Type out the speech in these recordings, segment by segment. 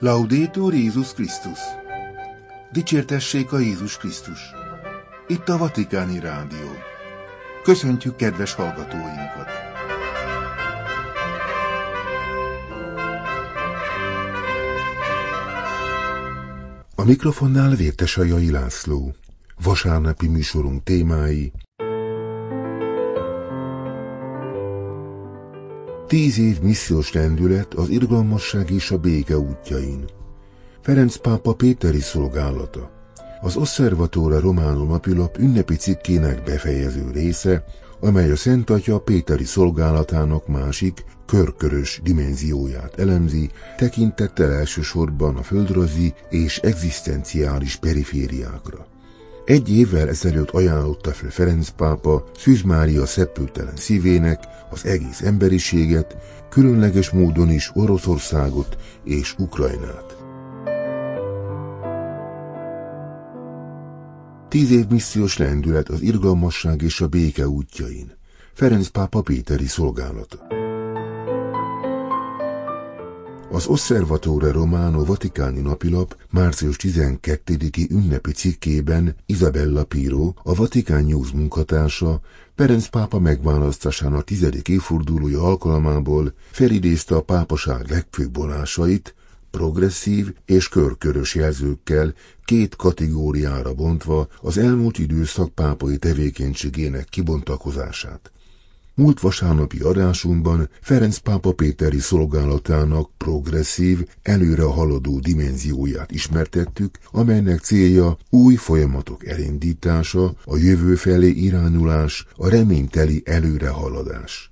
Laudétur Jézus Krisztus! Dicsértessék a Jézus Krisztus! Itt a Vatikáni Rádió. Köszöntjük kedves hallgatóinkat! A mikrofonnál Vértesajai László. Vasárnapi műsorunk témái Tíz év missziós rendület az irgalmasság és a béke útjain. Ferenc pápa Péteri szolgálata. Az Osservatore Romano napilap ünnepi cikkének befejező része, amely a Szent Atya Péteri szolgálatának másik, körkörös dimenzióját elemzi, tekintettel elsősorban a földrajzi és egzisztenciális perifériákra. Egy évvel ezelőtt ajánlotta fel Ferenc pápa Szűz Mária szepültelen szívének az egész emberiséget, különleges módon is Oroszországot és Ukrajnát. Tíz év missziós lendület az irgalmasság és a béke útjain. Ferenc pápa Péteri szolgálata. Az Osservatore Romano Vatikáni napilap március 12-i ünnepi cikkében Isabella Piro, a Vatikán News munkatársa, Ferenc pápa megválasztásának tizedik évfordulója alkalmából felidézte a pápaság legfőbb vonásait, progresszív és körkörös jelzőkkel két kategóriára bontva az elmúlt időszak pápai tevékenységének kibontakozását. Múlt vasárnapi adásunkban Ferenc pápa Péteri szolgálatának progresszív, előre haladó dimenzióját ismertettük, amelynek célja új folyamatok elindítása, a jövő felé irányulás, a reményteli előrehaladás.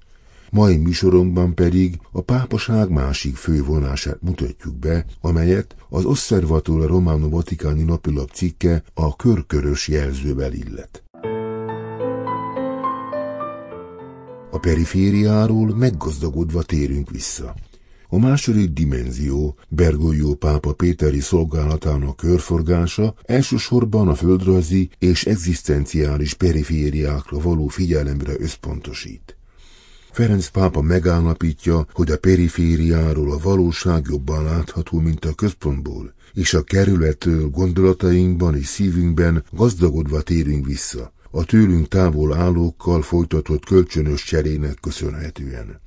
Mai műsorunkban pedig a pápaság másik fővonását mutatjuk be, amelyet az Osservatore Romano Vaticani napilap cikke a körkörös jelzővel illet. A perifériáról meggazdagodva térünk vissza. A második dimenzió, Bergoglio pápa Péteri szolgálatának körforgása elsősorban a földrajzi és egzisztenciális perifériákra való figyelemre összpontosít. Ferenc pápa megállapítja, hogy a perifériáról a valóság jobban látható, mint a központból, és a kerülettől gondolatainkban és szívünkben gazdagodva térünk vissza a tőlünk távol állókkal folytatott kölcsönös cserének köszönhetően.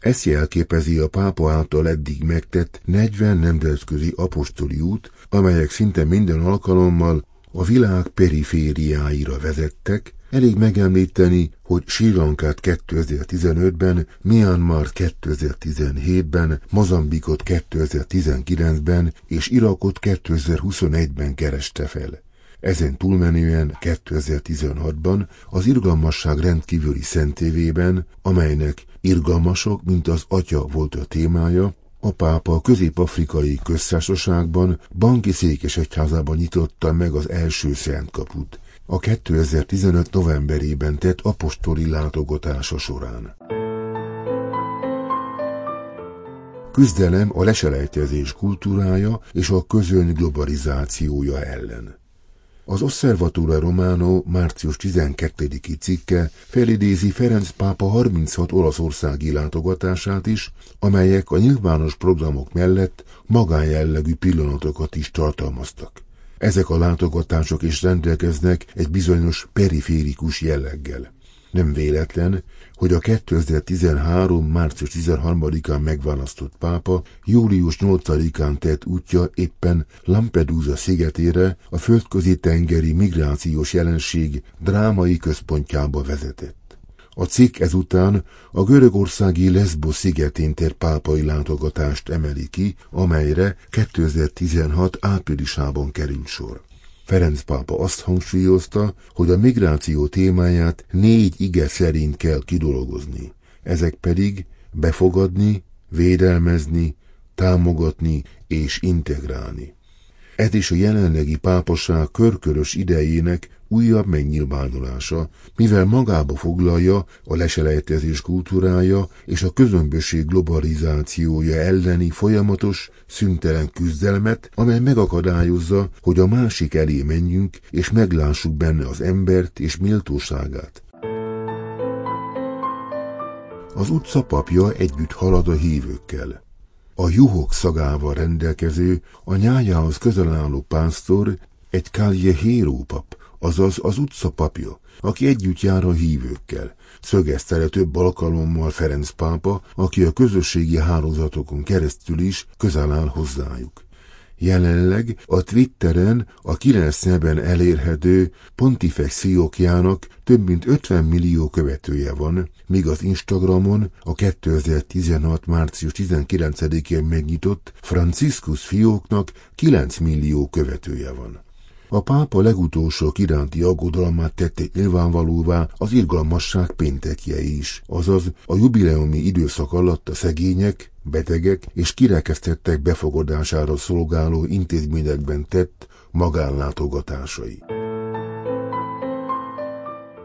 Ezt jelképezi a pápa által eddig megtett 40 nemzetközi apostoli út, amelyek szinte minden alkalommal a világ perifériáira vezettek, Elég megemlíteni, hogy Sri Lankát 2015-ben, Myanmar 2017-ben, Mozambikot 2019-ben és Irakot 2021-ben kereste fel. Ezen túlmenően 2016-ban az irgalmasság rendkívüli szentévében, amelynek irgalmasok, mint az atya volt a témája, a pápa közép-afrikai köztársaságban banki székesegyházában nyitotta meg az első szent kaput, a 2015 novemberében tett apostoli látogatása során. Küzdelem a leselejtezés kultúrája és a közöny globalizációja ellen. Az Osservatore Romano március 12-i cikke felidézi Ferenc pápa 36 olaszországi látogatását is, amelyek a nyilvános programok mellett magánjellegű pillanatokat is tartalmaztak. Ezek a látogatások is rendelkeznek egy bizonyos periférikus jelleggel. Nem véletlen, hogy a 2013. március 13-án megválasztott pápa július 8-án tett útja éppen Lampedusa szigetére a földközi tengeri migrációs jelenség drámai központjába vezetett. A cikk ezután a görögországi Lesbos szigetén tett pápai látogatást emeli ki, amelyre 2016 áprilisában került sor. Ferenc pápa azt hangsúlyozta, hogy a migráció témáját négy ige szerint kell kidolgozni. Ezek pedig befogadni, védelmezni, támogatni és integrálni. Ez is a jelenlegi pápaság körkörös idejének újabb megnyilvánulása, mivel magába foglalja a leselejtezés kultúrája és a közömbösség globalizációja elleni folyamatos, szüntelen küzdelmet, amely megakadályozza, hogy a másik elé menjünk és meglássuk benne az embert és méltóságát. Az utca papja együtt halad a hívőkkel. a juhok szagával rendelkező, a nyájához közel álló pásztor egy Caljehéró pap, azaz az utca papja, aki együtt jár a hívőkkel. Szögezte le több alkalommal Ferenc pápa, aki a közösségi hálózatokon keresztül is közel áll hozzájuk. Jelenleg a Twitteren a kilenc nyelven elérhető Pontifex Sziokjának több mint 50 millió követője van, míg az Instagramon a 2016. március 19-én megnyitott Franciscus fióknak 9 millió követője van. A pápa legutolsó iránti aggodalmát tették nyilvánvalóvá az irgalmasság péntekje is, azaz a jubileumi időszak alatt a szegények, betegek és kirekesztettek befogadására szolgáló intézményekben tett magánlátogatásai.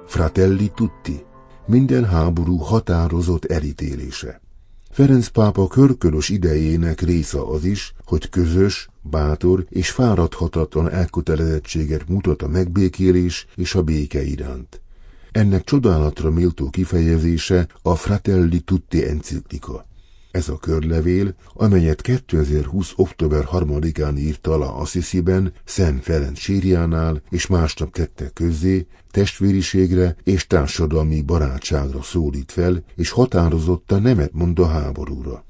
Fratelli Tutti minden háború határozott elítélése. Ferenc pápa körkörös idejének része az is, hogy közös, bátor és fáradhatatlan elkötelezettséget mutat a megbékélés és a béke iránt. Ennek csodálatra méltó kifejezése a Fratelli Tutti enciklika. Ez a körlevél, amelyet 2020. október 3-án írta alá Assisi-ben, Szent Ferenc sírjánál, és másnap tette közzé, testvériségre és társadalmi barátságra szólít fel, és határozottan nemet mond a háborúra.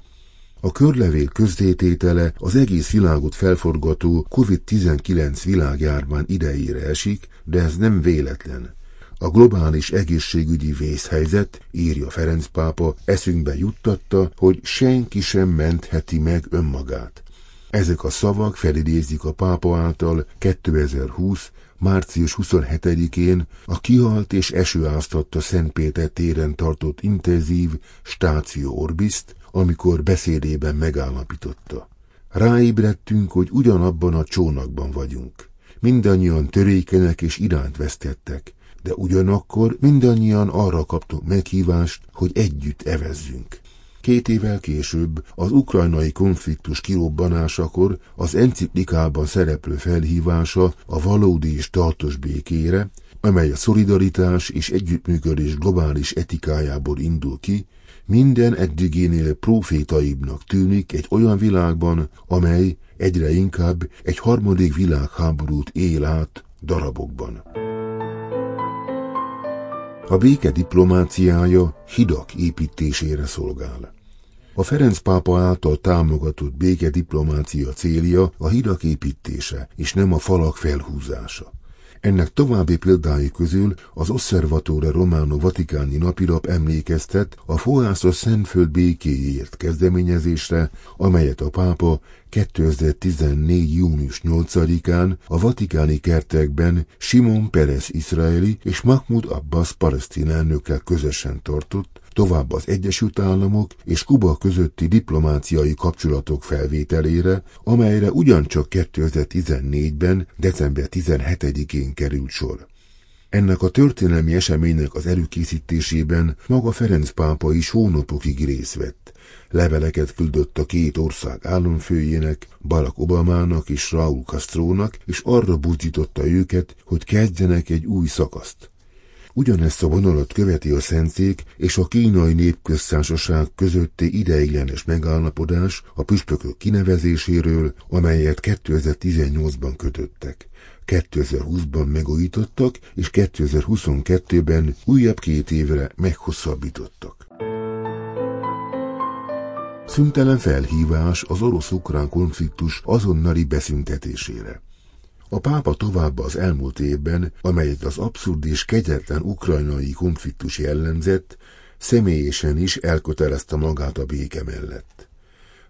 A körlevél közzététele az egész világot felforgató COVID-19 világjárvány idejére esik, de ez nem véletlen. A globális egészségügyi vészhelyzet, írja Ferenc pápa, eszünkbe juttatta, hogy senki sem mentheti meg önmagát. Ezek a szavak felidézik a pápa által 2020. március 27-én a kihalt és esőáztatta Szentpéter téren tartott intenzív stáció orbiszt, amikor beszédében megállapította. Ráébredtünk, hogy ugyanabban a csónakban vagyunk. Mindannyian törékenek és iránt vesztettek, de ugyanakkor mindannyian arra kaptunk meghívást, hogy együtt evezzünk. Két évvel később, az ukrajnai konfliktus kirobbanásakor az enciklikában szereplő felhívása a valódi és tartós békére, amely a szolidaritás és együttműködés globális etikájából indul ki, minden eddigénél profétaibbnak tűnik egy olyan világban, amely egyre inkább egy harmadik világháborút él át darabokban. A béke diplomáciája hidak építésére szolgál. A Ferenc pápa által támogatott béke diplomácia célja a hidak építése, és nem a falak felhúzása. Ennek további példái közül az Osservatore Romano Vatikáni napilap emlékeztet a fohászos Szentföld békéjéért kezdeményezésre, amelyet a pápa 2014. június 8-án a vatikáni kertekben Simon Peres izraeli és Mahmoud Abbas palesztin elnökkel közösen tartott, tovább az Egyesült Államok és Kuba közötti diplomáciai kapcsolatok felvételére, amelyre ugyancsak 2014-ben, december 17-én került sor. Ennek a történelmi eseménynek az előkészítésében maga Ferenc pápa is hónapokig részt vett. Leveleket küldött a két ország államfőjének, Barack Obamának és Raúl Castrónak, és arra buzdította őket, hogy kezdjenek egy új szakaszt. Ugyanezt a vonalat követi a Szentszék és a kínai népköztársaság közötti ideiglenes megállapodás a püspökök kinevezéséről, amelyet 2018-ban kötöttek. 2020-ban megújítottak, és 2022-ben újabb két évre meghosszabbítottak. Szüntelen felhívás az orosz-ukrán konfliktus azonnali beszüntetésére. A pápa tovább az elmúlt évben, amelyet az abszurd és kegyetlen ukrajnai konfliktus jellemzett, személyesen is elkötelezte magát a béke mellett.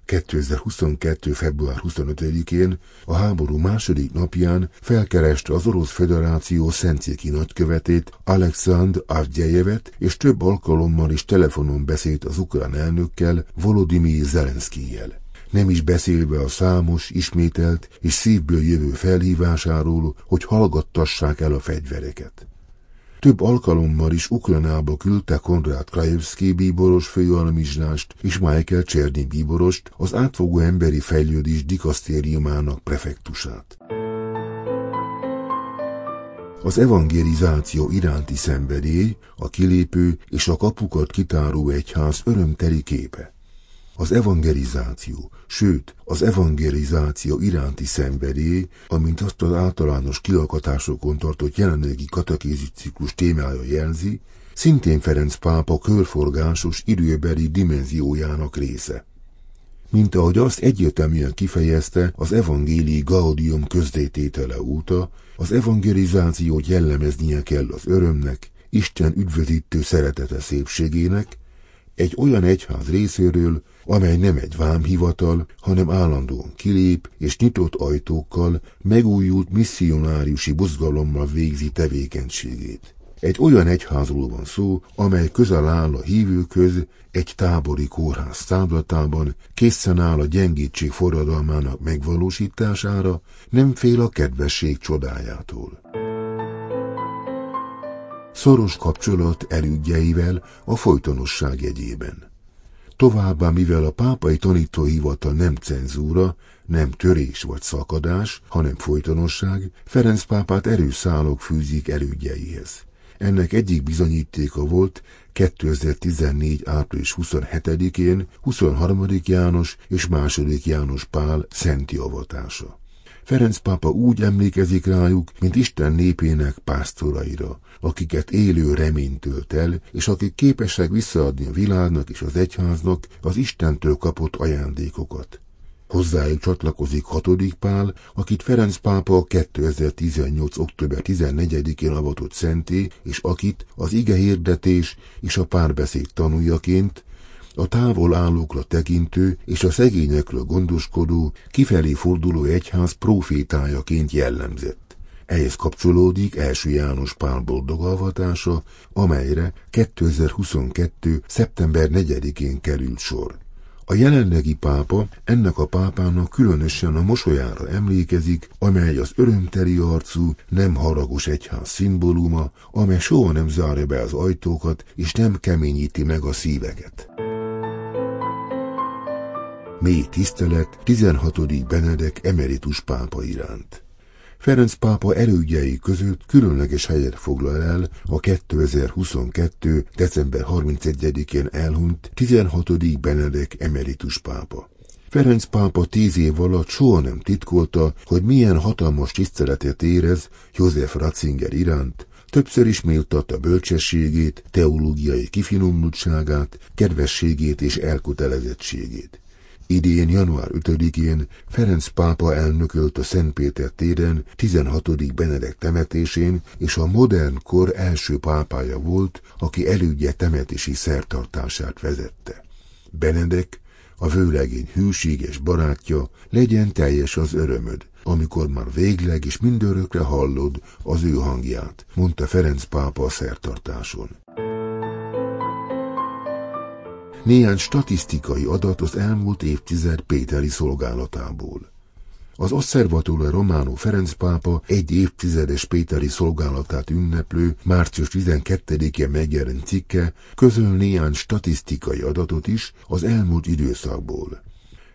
2022. február 25-én, a háború második napján felkereste az Orosz Föderáció szentszéki nagykövetét, Alexandr Avgyejevet, és több alkalommal is telefonon beszélt az ukrán elnökkel, Volodymyr Zelenszkijel nem is beszélve a számos, ismételt és szívből jövő felhívásáról, hogy hallgattassák el a fegyvereket. Több alkalommal is Ukrajnába küldte Konrad Krajewski bíboros főalmizsnást és Michael Cserny bíborost, az átfogó emberi fejlődés dikasztériumának prefektusát. Az evangelizáció iránti szenvedély, a kilépő és a kapukat kitáró egyház örömteli képe. Az evangelizáció, sőt, az evangelizáció iránti szenvedély, amint azt az általános kilakatásokon tartott jelenlegi katekézi ciklus témája jelzi, szintén Ferenc pápa körforgásos időbeli dimenziójának része. Mint ahogy azt egyértelműen kifejezte az evangélii Gaudium közdététele óta, az evangelizációt jellemeznie kell az örömnek, Isten üdvözítő szeretete szépségének, egy olyan egyház részéről, amely nem egy vámhivatal, hanem állandóan kilép és nyitott ajtókkal, megújult misszionáriusi buzgalommal végzi tevékenységét. Egy olyan egyházról van szó, amely közel áll a hívőköz, egy tábori kórház táblatában, készen áll a gyengítség forradalmának megvalósítására, nem fél a kedvesség csodájától. Szoros kapcsolat elügyeivel a folytonosság jegyében. Továbbá, mivel a pápai tanítóhivatal nem cenzúra, nem törés vagy szakadás, hanem folytonosság, Ferenc pápát erőszálok fűzik elődjeihez. Ennek egyik bizonyítéka volt 2014. április 27-én 23. János és II. János Pál szenti avatása. Ferenc pápa úgy emlékezik rájuk, mint Isten népének pásztoraira, akiket élő remény tölt el, és akik képesek visszaadni a világnak és az egyháznak az Istentől kapott ajándékokat. Hozzájuk csatlakozik hatodik Pál, akit Ferenc pápa 2018. október 14-én avatott szenté, és akit az ige hirdetés és a párbeszéd tanújaként a távol állókra tekintő és a szegényekről gondoskodó, kifelé forduló egyház profétájaként jellemzett. Ehhez kapcsolódik első János Pál boldogalvatása, amelyre 2022. szeptember 4-én került sor. A jelenlegi pápa ennek a pápának különösen a mosolyára emlékezik, amely az örömteli arcú, nem haragos egyház szimbóluma, amely soha nem zárja be az ajtókat, és nem keményíti meg a szíveket. Mély tisztelet 16. Benedek emeritus pápa iránt. Ferenc pápa elődjei között különleges helyet foglal el a 2022. december 31-én elhunyt 16. Benedek emeritus pápa. Ferenc pápa tíz év alatt soha nem titkolta, hogy milyen hatalmas tiszteletet érez József Ratzinger iránt, többször is méltatta bölcsességét, teológiai kifinomultságát, kedvességét és elkötelezettségét. Idén január 5-én Ferenc pápa elnökölt a Szentpéter téren 16. Benedek temetésén, és a modern kor első pápája volt, aki elődje temetési szertartását vezette. Benedek, a vőlegény hűséges barátja, legyen teljes az örömöd, amikor már végleg és mindörökre hallod az ő hangját, mondta Ferenc pápa a szertartáson. Néhány statisztikai adat az elmúlt évtized Péteri szolgálatából. Az Osservatore Romano Ferenc pápa egy évtizedes Péteri szolgálatát ünneplő március 12-én megjelent cikke közöl néhány statisztikai adatot is az elmúlt időszakból.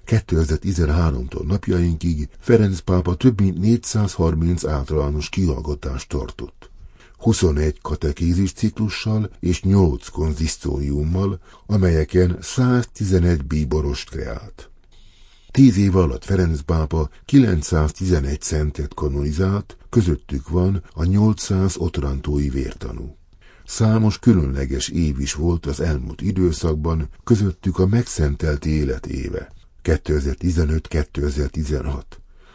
2013-tól napjainkig Ferenc pápa több mint 430 általános kihallgatást tartott. 21 katekézis ciklussal és 8 konzisztóriummal, amelyeken 111 bíborost kreált. Tíz év alatt Ferenc pápa 911 szentet kanonizált, közöttük van a 800 otrantói vértanú. Számos különleges év is volt az elmúlt időszakban, közöttük a megszentelt élet éve, 2015-2016,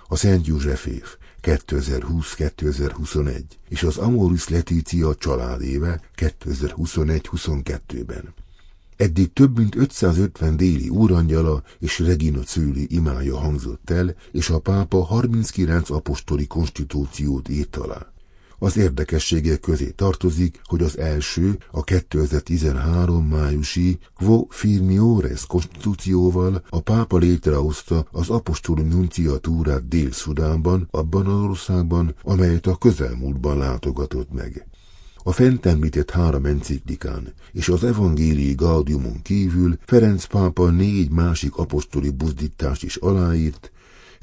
a Szent József év, 2020-2021 és az Amoris Letícia családéve 2021-22-ben. Eddig több mint 550 déli úrangyala és Regina Cőli imája hangzott el, és a pápa 39 apostoli konstitúciót írt alá. Az érdekességek közé tartozik, hogy az első, a 2013 májusi Quo Firmiores konstitúcióval a pápa létrehozta az apostoli nunciatúrát Dél-Szudánban, abban az országban, amelyet a közelmúltban látogatott meg. A fent említett három enciklikán és az evangélii gaudiumon kívül Ferenc pápa négy másik apostoli buzdítást is aláírt,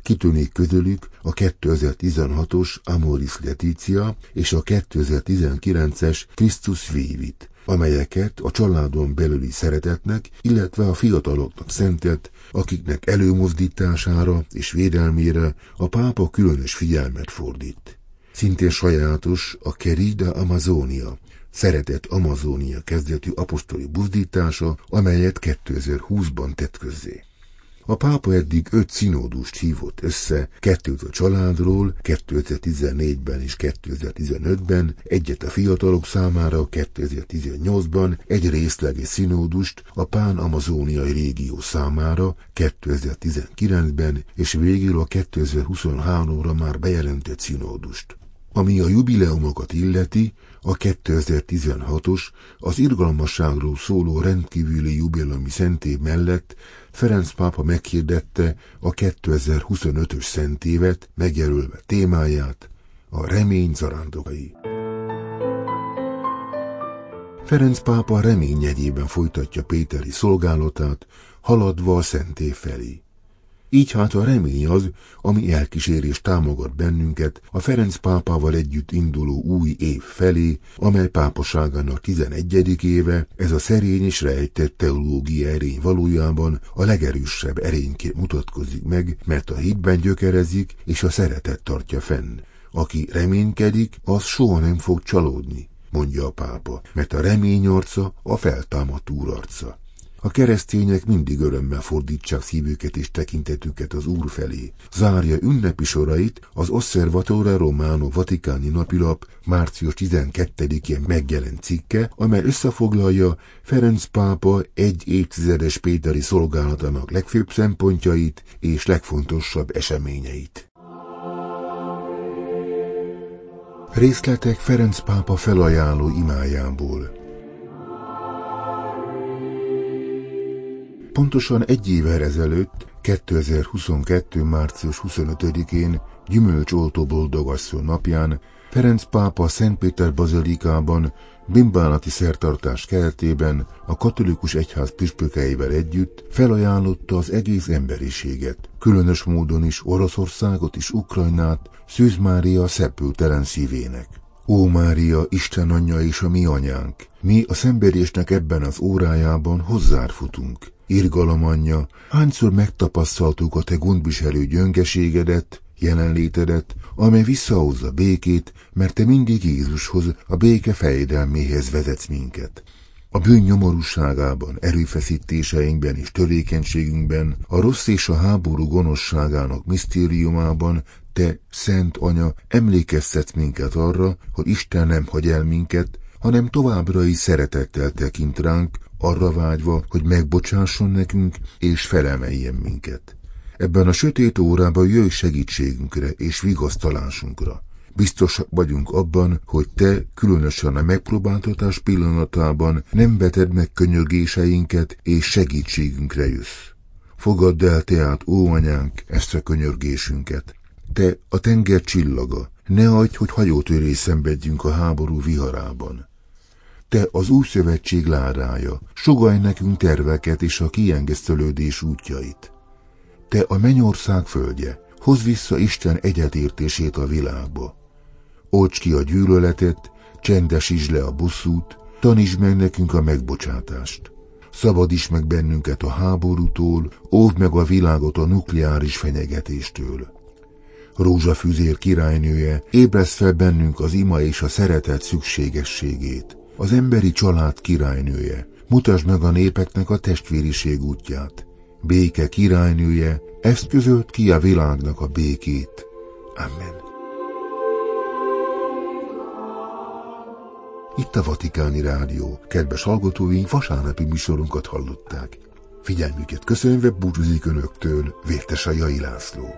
Kitűnik közülük a 2016-os Amoris Leticia és a 2019-es Christus Vivit, amelyeket a családon belüli szeretetnek, illetve a fiataloknak szentelt, akiknek előmozdítására és védelmére a pápa különös figyelmet fordít. Szintén sajátos a Querida Amazonia, szeretett Amazónia kezdetű apostoli buzdítása, amelyet 2020-ban tett közzé. A pápa eddig öt színódust hívott össze, kettőt a családról, 2014-ben és 2015-ben, egyet a fiatalok számára 2018-ban, egy részleges színódust a pán-amazóniai régió számára 2019-ben, és végül a 2023-ra már bejelentett színódust. Ami a jubileumokat illeti, a 2016-os, az irgalmasságról szóló rendkívüli jubileumi szentév mellett Ferenc pápa meghirdette a 2025-ös szentévet, megjelölve témáját, a remény zarándokai. Ferenc pápa remény jegyében folytatja Péteri szolgálatát, haladva a szentév felé. Így hát a remény az, ami elkísérés támogat bennünket a Ferenc pápával együtt induló új év felé, amely pápaságának 11. éve, ez a szerény és rejtett teológia erény valójában a legerősebb erényként mutatkozik meg, mert a hitben gyökerezik és a szeretet tartja fenn. Aki reménykedik, az soha nem fog csalódni, mondja a pápa, mert a remény arca a feltámadt úr arca. A keresztények mindig örömmel fordítsák szívüket és tekintetüket az Úr felé. Zárja ünnepi sorait az Osservatore Romano Vatikáni napilap március 12-én megjelent cikke, amely összefoglalja Ferenc pápa egy évtizedes Péteri szolgálatának legfőbb szempontjait és legfontosabb eseményeit. Részletek Ferenc pápa felajánló imájából Pontosan egy évvel ezelőtt, 2022. március 25-én, gyümölcsoltó boldogasszony napján Ferenc pápa Szentpéter bazilikában bimbálati szertartás keretében a katolikus egyház püspökeivel együtt felajánlotta az egész emberiséget, különös módon is Oroszországot és Ukrajnát Szűz Mária szepültelen szívének. Ó Mária, Isten anyja és a mi anyánk, mi a szenvedésnek ebben az órájában hozzárfutunk, Irgalom anyja, hányszor megtapasztaltuk a te gondviselő gyöngeségedet, jelenlétedet, amely visszahozza békét, mert te mindig Jézushoz, a béke fejdelméhez vezetsz minket. A bűn nyomorúságában, erőfeszítéseinkben és törékenységünkben, a rossz és a háború gonoszságának misztériumában te, Szent Anya, emlékeztetsz minket arra, hogy Isten nem hagy el minket, hanem továbbra is szeretettel tekint ránk, arra vágyva, hogy megbocsásson nekünk és felemeljen minket. Ebben a sötét órában jöjj segítségünkre és vigasztalásunkra. Biztosak vagyunk abban, hogy te, különösen a megpróbáltatás pillanatában nem veted meg könyörgéseinket és segítségünkre jössz. Fogadd el tehát, ó anyánk, ezt a könyörgésünket. Te, a tenger csillaga, ne hagyd, hogy hajótörés szenvedjünk a háború viharában. Te az új szövetség ládája, sogaj nekünk terveket és a kiengesztelődés útjait. Te a mennyország földje, hozz vissza Isten egyetértését a világba. Olcs ki a gyűlöletet, csendesítsd le a bosszút, tanítsd meg nekünk a megbocsátást. Szabadíts meg bennünket a háborútól, óvd meg a világot a nukleáris fenyegetéstől. Rózsafűzér királynője, ébresz fel bennünk az ima és a szeretet szükségességét az emberi család királynője, mutasd meg a népeknek a testvériség útját. Béke királynője, ezt közölt ki a világnak a békét. Amen. Itt a Vatikáni Rádió. Kedves hallgatóink, vasárnapi műsorunkat hallották. Figyelmüket köszönve búcsúzik Önöktől Vértesa Jai László.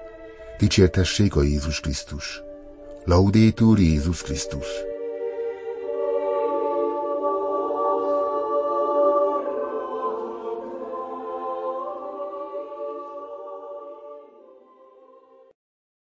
Dicsértessék a Jézus Krisztus. Laudétur Jézus Krisztus.